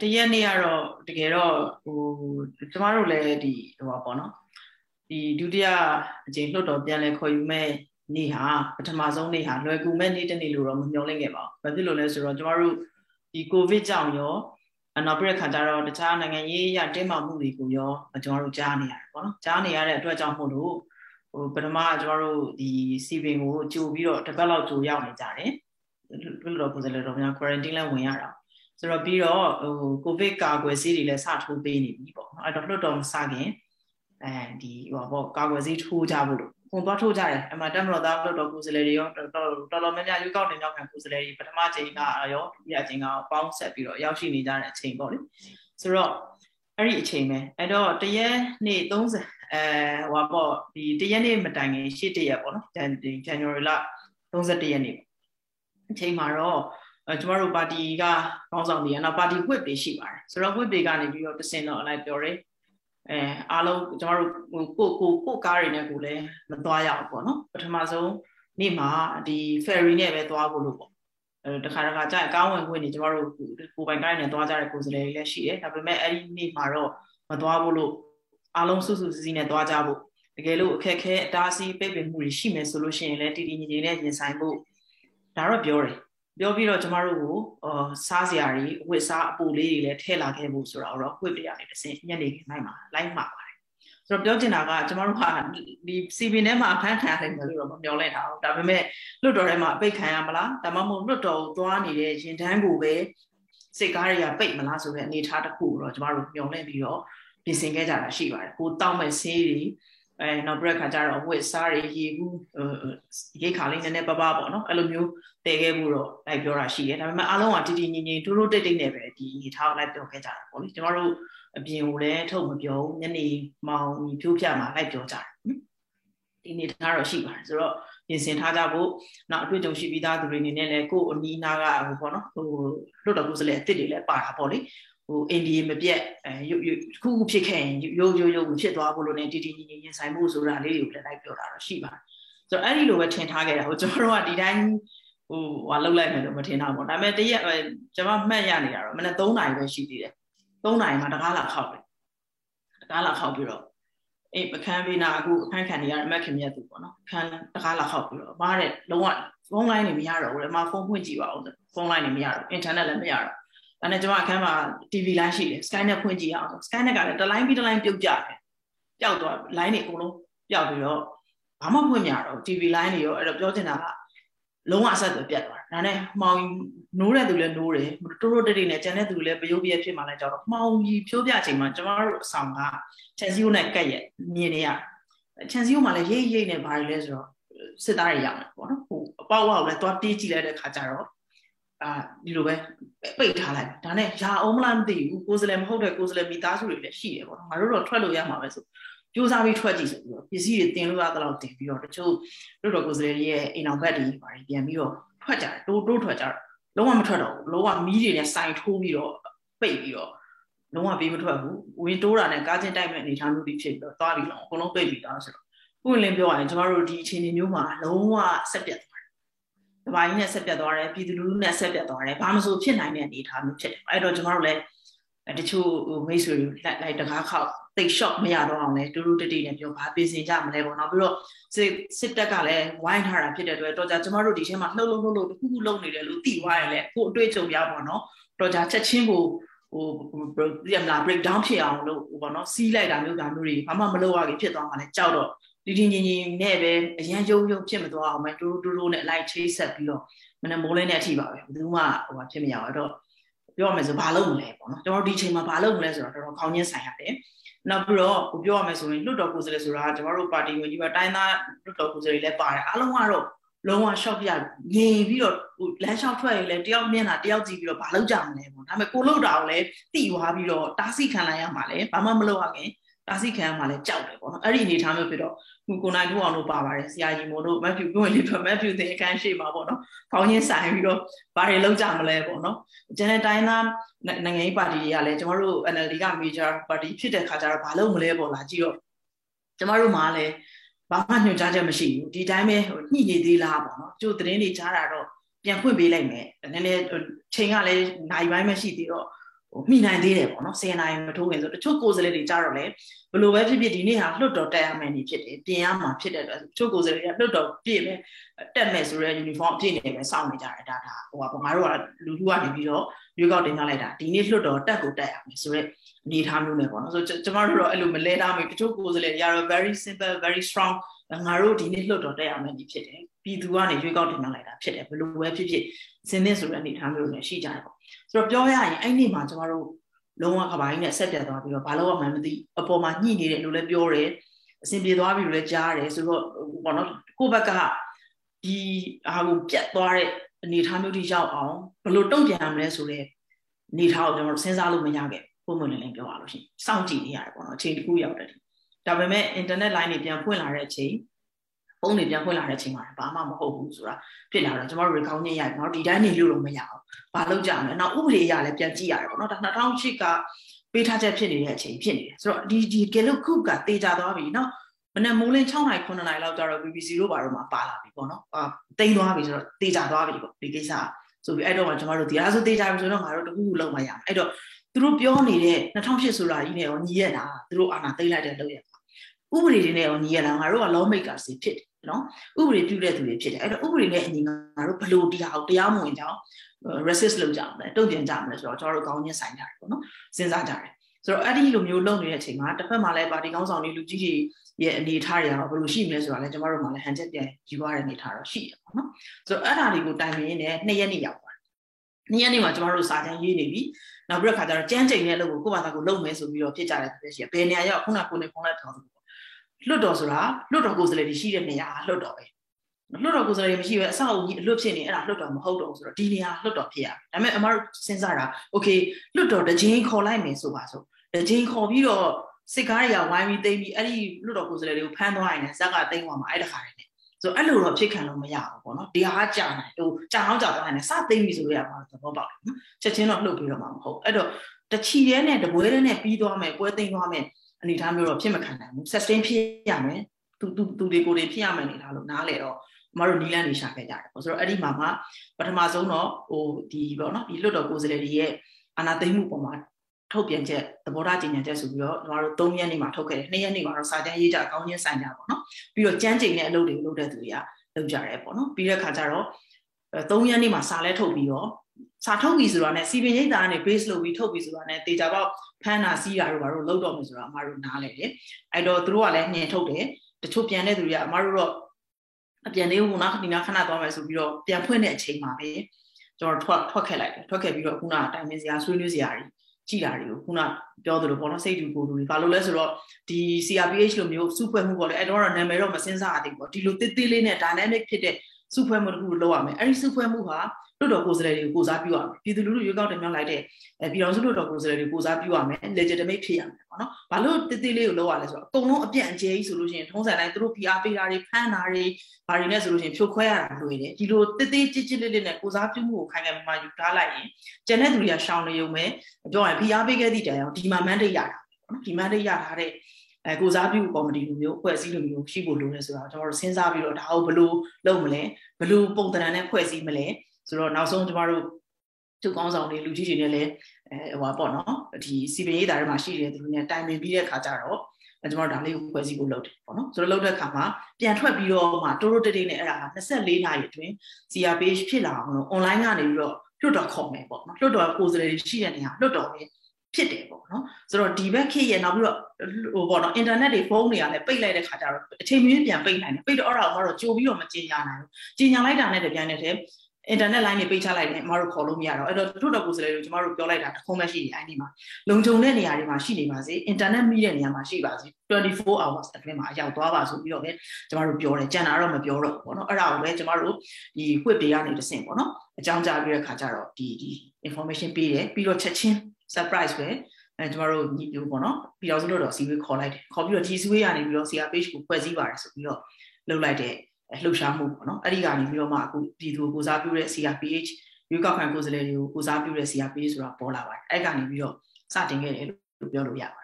တရက်နေ့ကတော့တကယ်တော့ဟိုကျမတို့လည်းဒီဟိုပါပေါ့နော်ဒီဒုတိယအကြိမ်လွှတ်တော်ပြန်လဲခေါ်ယူမဲ့နေ့ဟာပထမဆုံးနေ့ဟာလွယ်ကူမဲ့နေ့တစ်နေ့လို့တော့မမျှော်လင့်ခဲ့ပါဘူး။ဘာဖြစ်လို့လဲဆိုတော့ကျမတို့ဒီကိုဗစ်ကြောင့်ရောအနောက်ပြည်ခါကျတော့တခြားနိုင်ငံရေးရတင်းမာမှုတွေကိုရောကျွန်တော်တို့ကြားနေရတယ်ပေါ့နော်။ကြားနေရတဲ့အတွက်ကြောင့်မို့လို့ဟိုပထမကျွန်တော်တို့ဒီစီပင်ကိုကြိုပြီးတော့တစ်ပတ်လောက်ကြိုရောက်နေကြတယ်။လွှတ်တော်ကိုယ်စားလှယ်တော်များ quarantine လဲဝင်ရတာ။ ဆိုတော့ပြီးတော့ဟိုကိုဗစ်ကာကွယ်ဆေးတွေလည်းစထိုးပေးနေပြီပေါ့နော်။အဲ့တော့လွှတ်တော်မစခင်အဲဒီဟိုပေါ့ကာကွယ်ဆေးထိုးကြဖို့လို့ပုံသွားထိုးကြတယ်အမှတက်မတော်သားလွှတ်တော်ကိုယ်စားလှယ်တွေရောတော်တော်တော်တော်များများရွေးကောက်တင်ရောက်ခံကိုယ်စားလှယ်တွေပထမချိန်ကရောဒုတိယချိန်ကပေါင်းဆက်ပြီးတော့ရောက်ရှိနေကြတဲ့အချိန်ပေါ့လေဆိုတော့အဲ့ဒီအချိန်ပဲအဲ့တော့တရက်နေ့30အဲဟိုပေါ့ဒီတရက်နေ့မတိုင်ခင်ရှေ့တရက်ပေါ့နော် January လ31ရက်နေ့အချိန်မှာတော့ အဲကျမတို့ပါတီကကောင်းဆောင်တွေကတော့ပါတီ whip တွေရှိပါတယ်ဆိုတော့ whip တွေကနေပြီးတော့တစင်တော့အလိုက်ပြောတယ်အဲအားလုံးကျမတို့ကိုကိုကိုကားတွေနဲ့ကိုလည်းမသွားရအောင်ပေါ့နော်ပထမဆုံးနေ့မှာဒီ ferry နဲ့ပဲသွားဖို့လို့ပေါ့အဲတခါတခါကြာကားဝင်ခွင့်နေကျမတို့ကိုပိုင်ကားနဲ့သွားကြတဲ့ကိုယ်စားလှယ်တွေလည်းရှိတယ်ဒါပေမဲ့အဲ့ဒီနေ့မှာတော့မသွားဖို့လို့အားလုံးစုစုစည်းစည်းနဲ့သွားကြဖို့တကယ်လို့အခက်ခဲအတားအဆီးပိတ်ပင်မှုတွေရှိမယ်ဆိုလို့ရှိရင်လည်းတည်တည်ငြိမ်ငြိမ်နဲ့ရင်ဆိုင်ဖို့ဒါတော့ပြောတယ် ပြောပြီးတော့ကျမတို့ကိုအာစားစရာတွေဝစ်စားအပူလေးတွေလည်းထည့်လာခဲ့ဖို့ဆိုတာတော့ဝစ်ပြရတယ်တစ်စင်ညနေခင်းနိုင်မှာလိုက်မှာပါတယ်ဆိုတော့ပြောချင်တာကကျမတို့ကဒီစီပင်ထဲမှာဖန်ခံရတယ်လို့တော့မပြောလိုက်တာဘူးဒါပေမဲ့လွတ်တော်ထဲမှာအပိတ်ခံရမလားဒါမှမဟုတ်လွတ်တော်ကိုသွားနေတဲ့ရင်တန်းကိုပဲစိတ်ကားတွေကပိတ်မလားဆိုတဲ့အနေအထားတစ်ခုကိုတော့ကျမတို့မျှော်လင့်ပြီးတော့ပြင်ဆင်ခဲ့ကြတာရှိပါတယ်ကိုတောက်မဲ့ဆေးတွေ အဲနောက်ပြီးခါကျတော့ဝစ်စားတွေရေဘူးရိတ်ခါလေးနည်းနည်းပပပေါ့နော်အဲ့လိုမျိုးတည်ခဲ့မှုတော့လိုက်ပြောတာရှိတယ်ဒါပေမဲ့အားလုံးကတည်တည်ငြိမ်ငြိမ်တိုးတိုးတိတ်တိတ်နဲ့ပဲဒီအနေထားကိုလိုက်ပြောခဲ့ကြတာပေါ့လေကျမတို့အပြင်ကိုလည်းထုတ်မပြောဘူးညနေမောင်ဖြိုးပြမှာလိုက်ပြောကြတယ်ဒီအနေထားတော့ရှိပါတယ်ဆိုတော့ပြင်ဆင်ထားကြဖို့နောက်အတွေ့အကြုံရှိပြီးသားသူတွေအနေနဲ့လည်းကိုယ်အနီးနားကဟိုပေါ့နော်ဟိုလွတ်တော်ကိုယ်စားလှယ်အစ်စ်တွေလည်းပါတာပေါ့လေ ဟိုအိန္ဒိယမပြက်အဲရုပ်ရုပ်ခုခုဖြစ်ခဲ့ရင်ရုပ်ရုပ်ရုပ်ဖြစ်သွားဖို့လို့ ਨੇ တီတီညီညီရင်ဆိုင်မှုဆိုတာလေးတွေကိုလည်းလိုက်ပြောတာတော့ရှိပါတယ်ဆိုတော့အဲ့ဒီလိုပဲထင်ထားခဲ့တာဟိုကျွန်တော်တို့ကဒီတိုင်းဟိုဟာလောက်လိုက်မယ်လို့မထင်တာပေါ့ဒါပေမဲ့တရက်ကျွန်မမှတ်ရနေတာတော့မနေ့3နာရီပဲရှိသေးတယ်3နာရီမှတကားလာခောက်တယ်တကားလာခောက်ပြီးတော့အေးပကန်းပေးနာအခုအခန်းခံနေရအမက်ခင်မြတ်သူပေါ့နော်အခန်းတကားလာခောက်ပြီးတော့မားတဲ့လုံးဝဖုန်းလိုင်းနေမရတော့ဘူးလေမဖုန်းဖွင့်ကြည့်ပါဦးဖုန်းလိုင်းနေမရတော့အင်တာနက်လည်းမရတော့ ဒါနဲ့ကျွန်မအခန်းမှာ TV လိုင်းရှိတယ် Skynet ဖွင့်ကြည့်အောင် Skynet ကလည်းတစ်လိုင်းပြီးတစ်လိုင်းပြုတ်ကြတယ်ပျောက်သွား line တွေအကုန်လုံးပျောက်ပြီးတော့ဘာမှဖွင့်မရတော့ TV line တွေရောအဲ့တော့ပြောချင်တာကလုံးဝအဆက်အသွယ်ပြတ်သွားတာဒါနဲ့မှောင်နိုးတဲ့သူလည်းနိုးတယ်တိုးတိုးတိတ်တိတ်နဲ့ကျန်တဲ့သူလည်းပယုတ်ပြည့်ဖြစ်မှလည်းကြောက်တော့မှောင်ကြီးဖြိုးပြချိန်မှာကျွန်တော်တို့အဆောင်ကချန်စီယိုနဲ့ကက်ရက်မြင်နေရချန်စီယိုမှာလည်းရိတ်ရိတ်နဲ့ဘာတွေလဲဆိုတော့စစ်သားတွေရောက်နေပေါ့နော်ဟိုအပေါက်ဝါကိုလည်းသွားတေးကြည့်လိုက်တဲ့ခါကျတော့ အာဒီလိုပဲပိတ်ထားလိုက်ဒါနဲ့ရာအောင်မလားမသိဘူးကိုယ်စလဲမဟုတ်တဲ့ကိုယ်စလဲမိသားစုတွေလည်းရှိတယ်ပေါ့နော်ငါတို့တော့ထွက်လို့ရမှာပဲဆိုကြိုးစားပြီးထွက်ကြည့်ဆိုပြီးတော့ပစ္စည်းတွေတင်လို့ရသလောက်တင်ပြီးတော့တချို့တို့တော်ကိုယ်စလဲရဲ့အိမ်အောင်ဘက်တွေပါပြန်ပြီးတော့ထွက်ကြတယ်တိုးတိုးထွက်ကြတော့လုံးဝမထွက်တော့ဘူးလုံးဝမီးတွေနဲ့စိုင်ထိုးပြီးတော့ပိတ်ပြီးတော့လုံးဝပေးမထွက်ဘူးဝင်တိုးတာနဲ့ကားချင်းတိုက်မဲ့အနေထားမျိုးတွေဖြစ်ပြီးတော့သွားပြီးတော့အကုန်လုံးပိတ်ပြီးသားဆိုတော့ဥပလင်းပြောရရင်ကျမတို့ဒီအခြေအနေမျိုးမှာလုံးဝဆက်ပြတ် တဘာကြီးနဲ့ဆက်ပြတ်သွားတယ်ပြည်သူလူထုနဲ့ဆက်ပြတ်သွားတယ်ဘာမှမဆိုဖြစ်နိုင်တဲ့အနေအထားမျိုးဖြစ်တယ်အဲ့တော့ကျွန်တော်တို့လည်းတချို့မိတ်ဆွေတွေလိုက်လိုက်တကားခောက်တိတ် shock မရတော့အောင်လဲတူတူတိတိနဲ့ပြောဘာပြင်ဆင်ကြမလဲပေါ့နော်ပြီးတော့စစ်စစ်တပ်ကလည်းဝိုင်းထားတာဖြစ်တဲ့အတွက်တော့ကြကျွန်တော်တို့ဒီထဲမှာလှုပ်လှုပ်လှုပ်လှုပ်တစ်ခုခုလုပ်နေတယ်လို့သိသွားရင်လည်းကိုအတွေ့အကြုံရပါတော့တော့ကြချက်ချင်းကိုဟိုပြန်လာ break down ဖြစ်အောင်လို့ဟိုပေါ့နော်စီးလိုက်တာမျိုးဒါမျိုးတွေဘာမှမလုပ်ရဘူးဖြစ်သွားမှလည်းကြောက်တော့ ဒီဒီငင်ငင်နဲ့ပဲအရန်ရုံရုံဖြစ်မသွားအောင်ပဲတူတူတူနဲ့လိုက်ချိတ်ဆက်ပြီးတော့မနေ့မိုးလင်းတဲ့အထိပါပဲဘယ်သူမှဟိုဖြစ်မရအောင်တော့ပြောရမယ်ဆိုဘာလုပ်မလဲပေါ့နော်ကျွန်တော်ဒီချိန်မှာဘာလုပ်မလဲဆိုတော့တော်တော်ခေါင်းချင်းဆိုင်ရတယ်နောက်ပြီးတော့ကိုပြောရမယ်ဆိုရင်လွတ်တော်ကိုယ်စားလှယ်ဆိုတာကျွန်တော်တို့ပါတီဝင်ကြီးပါတိုင်းသားလွတ်တော်ကိုယ်စားလှယ်လည်းပါတယ်အားလုံးကတော့လုံးဝ shock ပြငြိမ်ပြီးတော့ဟိုလမ်းလျှောက်ထွက်ရင်လည်းတယောက်မြင်တာတယောက်ကြည့်ပြီးတော့ဘာလုပ်ကြမလဲပေါ့ဒါပေမဲ့ကိုလုပ်တာကိုလည်းတိသွားပြီးတော့တားဆီးခံလိုက်ရမှာလေဘာမှမလုပ်ရခင် တားဆီးခံရမှာလည်းကြောက်တယ်ပေါ့နော်အဲ့ဒီအနေထားမျိုးဖြစ်တော့ခုကိုနိုင်ထူအောင်လို့ပါပါတယ်ဆရာကြီးမို့လို့မက်ဖြူပြောရင်လေးမက်ဖြူသင်အခန်းရှိမှာပေါ့နော်ခေါင်းချင်းဆိုင်ပြီးတော့ဘာတွေလုပ်ကြမလဲပေါ့နော်ကျန်တဲ့တိုင်းသားနိုင်ငံရေးပါတီတွေကလည်းကျမတို့ NLD က major party ဖြစ်တဲ့ခါကျတော့ဘာလုပ်မလဲပေါ့လားကြည့်တော့ကျမတို့မှာလည်းဘာမှညွှန်ကြားချက်မရှိဘူးဒီတိုင်းပဲညှိနေသေးလားပေါ့နော်ကျိုးသတင်းတွေကြားတာတော့ပြန်ဖွင့်ပေးလိုက်မယ်နည်းနည်းချိန်ကလည်းနိုင်ပိုင်းမရှိသေးတော့ ဟဟိုမိနိုင်သေးတယ်ပေါ့နော်10နိုင်မထိုးခင်ဆိုတချို့ကိုယ်စားလှယ်တွေကြတော့လေဘလို့ပဲဖြစ်ဖြစ်ဒီနေ့ဟာလွတ်တော်တက်ရမယ်နေဖြစ်တယ်ပြင်ရမှာဖြစ်တဲ့အတွက်တချို့ကိုယ်စားလှယ်တွေကလွတ်တော်ပြည့်မယ်တက်မယ်ဆိုတော့ uniform အပြည့်နေပဲစောင့်နေကြတယ်ဒါဒါဟိုကငါတို့ကလူလူကနေပြီးတော့ရွေးကောက်တင်ပြလိုက်တာဒီနေ့လွတ်တော်တက်ကိုတက်ရမယ်ဆိုတော့အနေထားမျိုးနဲ့ပေါ့နော်ဆိုတော့ကျမတို့တော့အဲ့လိုမလဲထားမိတချို့ကိုယ်စားလှယ်တွေကတော့ very simple very strong ငါတို့ဒီနေ့လွတ်တော်တက်ရမယ်နေဖြစ်တယ်ပြည်သူကနေရွေးကောက်တင်ပြလိုက်တာဖြစ်တယ်ဘလို့ပဲဖြစ်ဖြစ်စင်းသင်းဆိုတဲ့အနေထားမျိုးနဲ့ရှိကြတယ်ပေါ့ ဆိုတော့ပြောရရင်အဲ့ဒီမှာကျမတို့လုံးဝကပိုင်းနဲ့ဆက်ပြတ်သွားပြီးတော့ဘာလို့မှမသိအပေါ်မှာညှိနေတယ်လို့လည်းပြောတယ်အဆင်ပြေသွားပြီလို့လည်းကြားတယ်ဆိုတော့ဘောနော်ကိုယ့်ဘက်ကဒီအာကိုပြတ်သွားတဲ့အနေထားမျိုးတွေရောက်အောင်ဘယ်လိုတုံ့ပြန်မလဲဆိုတဲ့အနေထားကိုကျွန်တော်စဉ်းစားလို့မရခဲ့ပုံမှန်လည်းပြောရလို့ရှိရင်စောင့်ကြည့်နေရတယ်ပေါ့နော်အချိန်တစ်ခုရောက်တယ်ဒါပေမဲ့ internet line တွေပြန်ဖွင့်လာတဲ့အချိန် ပုံတွေပြန်ဖွင့်လာတဲ့အချိန်မှာဘာမှမဟုတ်ဘူးဆိုတာဖြစ်လာတော့ကျွန်တော်တို့ recount ညရိုက်နော်ဒီတိုင်းနေလို့တော့မရအောင်ဘာလုပ်ကြမလဲနောက်ဥပဒေအရလည်းပြန်ကြည့်ရတယ်ပေါ့နော်ဒါ2008ကပေးထားချက်ဖြစ်နေတဲ့အချိန်ဖြစ်နေတယ်ဆိုတော့ဒီဒီကဲလို့ခုကတေချာသွားပြီနော်မနေ့မိုးလင်း6နိုင်9နိုင်လောက်ကျတော့ BBC တို့ဘာတို့မှာပါလာပြီပေါ့နော်အာတိမ်သွားပြီဆိုတော့တေချာသွားပြီပေါ့ဒီကိစ္စဆိုပြီးအဲ့တော့ကျွန်တော်တို့ဒီအားဆိုတေချာပြီဆိုတော့ငါတို့တခုခုလုံးမရအဲ့တော့သူတို့ပြောနေတဲ့2008ဆိုတာကြီးနဲ့ရောညီရတာသူတို့အာဏာသိမ်းလိုက်တဲ့လုပ်ရပါဥပဒေတွေနဲ့ရောညီရတာငါတို့က law maker စီဖြစ်တယ် နော်ဥပဒေပြုတဲ့သူတွေဖြစ်တယ်အဲ့တော့ဥပဒေနဲ့အညီငါတို့ဘလို့တရားအောင်တရားမဝင်ကြအောင် resist လုပ်ကြအောင်လဲတုံ့ပြန်ကြအောင်လဲဆိုတော့ကျွန်တော်တို့ကောင်းချင်းဆိုင်ကြတယ်ပေါ့နော်စဉ်းစားကြတယ်ဆိုတော့အဲ့ဒီလိုမျိုးလုပ်နေတဲ့အချိန်မှာတစ်ဖက်မှာလည်းပါတီကောင်းဆောင်တွေလူကြီးတွေရဲ့အနေအထားတွေကတော့ဘယ်လိုရှိမလဲဆိုတာလည်းကျွန်တော်တို့မှလည်းဟန်ချက်ပြန်ယူရတဲ့အနေအထားတော့ရှိတယ်ပေါ့နော်ဆိုတော့အဲ့ဒါတွေကိုတိုင်ပင်ရင်းနဲ့နှစ်ရက်နေ့ရောက်သွားနှစ်ရက်နေ့မှာကျွန်တော်တို့စာချမ်းရေးနေပြီနောက်ပြီးတော့ခါကျတော့ကြမ်းကြိမ်တဲ့အလုပ်ကိုကိုယ့်ဘာသာကိုလုပ်မယ်ဆိုပြီးတော့ဖြစ်ကြတဲ့ဖြစ်ရှိဘယ်နေရာရောက်ခုနကကိုနေဖုန်းလက်ထောင် လွတ်တော်ဆိုတာလွတ်တော်ကိုယ်စားလှယ်တွေရှိတဲ့နေရာလွတ်တော်ပဲလွတ်တော်ကိုယ်စားလှယ်မရှိပဲအဆောက်အဦကြီးအလွတ်ဖြစ်နေအဲ့ဒါလွတ်တော်မဟုတ်တော့ဘူးဆိုတော့ဒီနေရာလွတ်တော်ဖြစ်ရဒါပေမဲ့အမတို့စဉ်းစားတာโอเคလွတ်တော်တစ်ချိန်ခေါ်လိုက်မယ်ဆိုပါဆိုတစ်ချိန်ခေါ်ပြီးတော့စစ်ကားတွေကဝိုင်းပြီးတိမ့်ပြီးအဲ့ဒီလွတ်တော်ကိုယ်စားလှယ်တွေကိုဖမ်းသွားရင်လည်းဇက်ကတိမ့်သွားမှာအဲ့တခါတည်းနဲ့ဆိုအဲ့လိုတော့ဖြစ်ခံလို့မရဘူးပေါ့နော်ဒီဟာကြာနေဟိုကြာအောင်ကြာသွားရင်စသိမ့်ပြီဆိုရမှာသဘောပေါက်တယ်နော်ချက်ချင်းတော့လှုပ်ပြီးတော့မှာမဟုတ်အဲ့တော့တချီရဲနဲ့တပွဲနဲ့ပြီးသွားမယ်ပွဲသိမ့်သွားမယ် အနေထားမျိုးတော့ဖြစ်မခံနိုင်ဘူး sustain ဖြစ်ရမယ်သူသူသူတွေကိုတွေဖြစ်ရမယ်အနေထားလို့နားလေတော့မတို့နီလန်းနေရှာခဲ့ကြတယ်ပေါ့ဆိုတော့အဲ့ဒီမှာမှပထမဆုံးတော့ဟိုဒီပေါ့နော်ဒီလွတ်တော်ကိုယ်စားလှယ်တွေရဲ့အာဏာသိမ်းမှုပုံမှာထုတ်ပြန်ချက်သဘောထားကြေညာချက်ဆိုပြီးတော့ကျွန်တော်တို့3ရက်နေ့မှာထုတ်ခဲ့တယ်2ရက်နေ့မှာတော့စာတမ်းရေးကြအကောင်းချင်းဆိုင်ကြပေါ့နော်ပြီးတော့ကြမ်းကြိမ်တဲ့အလုပ်တွေလုပ်တဲ့သူတွေကလုပ်ကြရဲပေါ့နော်ပြီးတဲ့ခါကျတော့3ရက်နေ့မှာစာလဲထုတ်ပြီးတော့ စာထုတ်ပြီဆိုတာနဲ့စီပင်ရိပ်သားကနေ base လုပ်ပြီးထုတ်ပြီဆိုတာနဲ့တေချာပေါက်ဖမ်းတာစီးတာတို့ဘာလို့လုပ်တော့မယ်ဆိုတာအမတို့နားလဲတယ်အဲ့တော့သူတို့ကလည်းညင်ထုတ်တယ်တချို့ပြန်တဲ့သူတွေကအမတို့တော့အပြန်လေးဘူးနောက်ဒီနာခဏသွားမယ်ဆိုပြီးတော့ပြန်ဖွင့်တဲ့အချိန်မှာပဲကျွန်တော်ထွက်ထွက်ခဲ့လိုက်တယ်ထွက်ခဲ့ပြီးတော့ခုနတိုင်ပင်စရာဆွေးနွေးစရာတွေကြည်တာတွေကိုခုနပြောသလိုပေါ့နော်စိတ်တူကိုယ်တူတွေဘာလို့လဲဆိုတော့ဒီ CRPH လိုမျိုးစုဖွဲ့မှုပေါ့လေအဲ့တော့နာမည်တော့မစင်စားရသေးဘူးပေါ့ဒီလိုတိတိလေးနဲ့ dynamic ဖြစ်တဲ့စုဖွဲ့မှုတစ်ခုလုပ်ရမယ်အဲ့ဒီစုဖွဲ့မှုဟာ လွတ်တော်ကိုယ်စားလှယ်တွေကိုကိုစားပြုရမယ်ပြည်သူလူထုရွေးကောက်တင်မြှောက်လိုက်တဲ့အဲပြည်တော်စုလွတ်တော်ကိုယ်စားလှယ်တွေကိုစားပြုရမယ် legitimate ဖြစ်ရမယ်ပေါ့နော်ဘာလို့တိတိလေးကိုလုပ်ရလဲဆိုတော့အကုန်လုံးအပြန့်အကျဲကြီးဆိုလို့ရှိရင်ထုံးစံတိုင်းသူတို့ PR ပေးတာတွေဖမ်းတာတွေဘာတွေနဲ့ဆိုလို့ရှိရင်ဖြိုခွဲရတာလွယ်တယ်ဒီလိုတိတိကြစ်ကြစ်လေးလေးနဲ့ကိုစားပြုမှုကိုခိုင်ခိုင်မာမာယူထားလိုက်ရင်ကျန်တဲ့သူတွေကရှောင်နေုံပဲပြောရင် PR ပေးခဲ့သည့်တိုင်အောင်ဒီမှာ mandate ရတာပေါ့နော်ဒီ mandate ရထားတဲ့အဲကိုစားပြုကော်မတီလိုမျိုးဖွဲ့စည်းလိုမျိုးရှိဖို့လိုတယ်ဆိုတော့ကျွန်တော်တို့စဉ်းစားပြီးတော့ဒါကိုဘယ်လိုလုပ်မလဲဘယ်လိုပုံသဏ္ဍာန်နဲ့ဖွဲ့စည်းမလဲ ဆိုတော့နောက်ဆုံးကျမတို့သူကောင်းဆောင်တွေလူကြီးတွေနဲ့လည်းအဲဟိုပါပေါ့နော်ဒီစီပင်ရေးသားတွေမှာရှိတဲ့သူတွေနဲ့တိုင်ပင်ပြီးတဲ့အခါကျတော့ကျွန်တော်ဒါလေးကိုဖွဲ့စည်းဖို့လုပ်တယ်ပေါ့နော်ဆိုတော့လုပ်တဲ့အခါမှာပြန်ထွက်ပြီးတော့မှတိုးတိုးတိတ်တိတ်နဲ့အဲ့ဒါ24နာရီအတွင်း CRPH ဖြစ်လာအောင်လို့ online ကနေပြီးတော့လွတ်တော်ခေါ်မယ်ပေါ့နော်လွတ်တော်ကိုယ်စားလှယ်တွေရှိတဲ့နေရာလွတ်တော်ပဲဖြစ်တယ်ပေါ့နော်ဆိုတော့ဒီဘက်ခေတ်ရဲ့နောက်ပြီးတော့ဟိုပေါ့နော်အင်တာနက်တွေဖုန်းတွေကလည်းပိတ်လိုက်တဲ့ခါကျတော့အချိန်မင်းပြန်ပိတ်နိုင်တယ်ပိတ်တော့အဲ့ဒါကိုတော့ကြိုပြီးတော့မကြေညာနိုင်ဘူးကြေညာလိုက်တာနဲ့တပြိုင်နက်တည်း အင်တာနက်လိုင်းတွေပိတ်ချလိုက်တယ်အမတို့ခေါ်လို့မရတော့အဲ့တော့တို့တော့ကိုယ်စလဲလို့ကျမတို့ပြောလိုက်တာတခုံးပဲရှိတယ်အဲ့ဒီမှာလုံခြုံတဲ့နေရာတွေမှာရှိနေပါစေအင်တာနက်မိတဲ့နေရာမှာရှိပါစေ24 hours အတွင်းမှာရောက်သွားပါဆိုပြီးတော့ပဲကျမတို့ပြောတယ်ကြံတာတော့မပြောတော့ဘူးပေါ့နော်အဲ့ဒါကိုပဲကျမတို့ဒီ whip တွေကနေတဆင့်ပေါ့နော်အကြောင်းကြားပြီးတဲ့ခါကျတော့ဒီဒီ information ပေးတယ်ပြီးတော့ချက်ချင်း surprise ပဲအဲကျမတို့ညီပြပေါ့နော်ပြီးတော့ဆိုလို့တော့စီဝေးခေါ်လိုက်တယ်ခေါ်ပြီးတော့ဒီစီဝေးကနေပြီးတော့ CR page ကိုဖွဲ့စည်းပါတယ်ဆိုပြီးတော့လုပ်လိုက်တဲ့ လှုပ်ရှားမှုပေါ့နော်အဲ့ဒီကနေပြီးတော့မှအခုပြည်သူကိုစားပြုတဲ့ CRPH ရွေးကောက်ခံကိုယ်စားလှယ်တွေကိုကိုစားပြုတဲ့ CRPH ဆိုတာပေါ်လာပါတယ်အဲ့ကနေပြီးတော့စတင်ခဲ့တယ်လို့ပြောလို့ရပါတယ်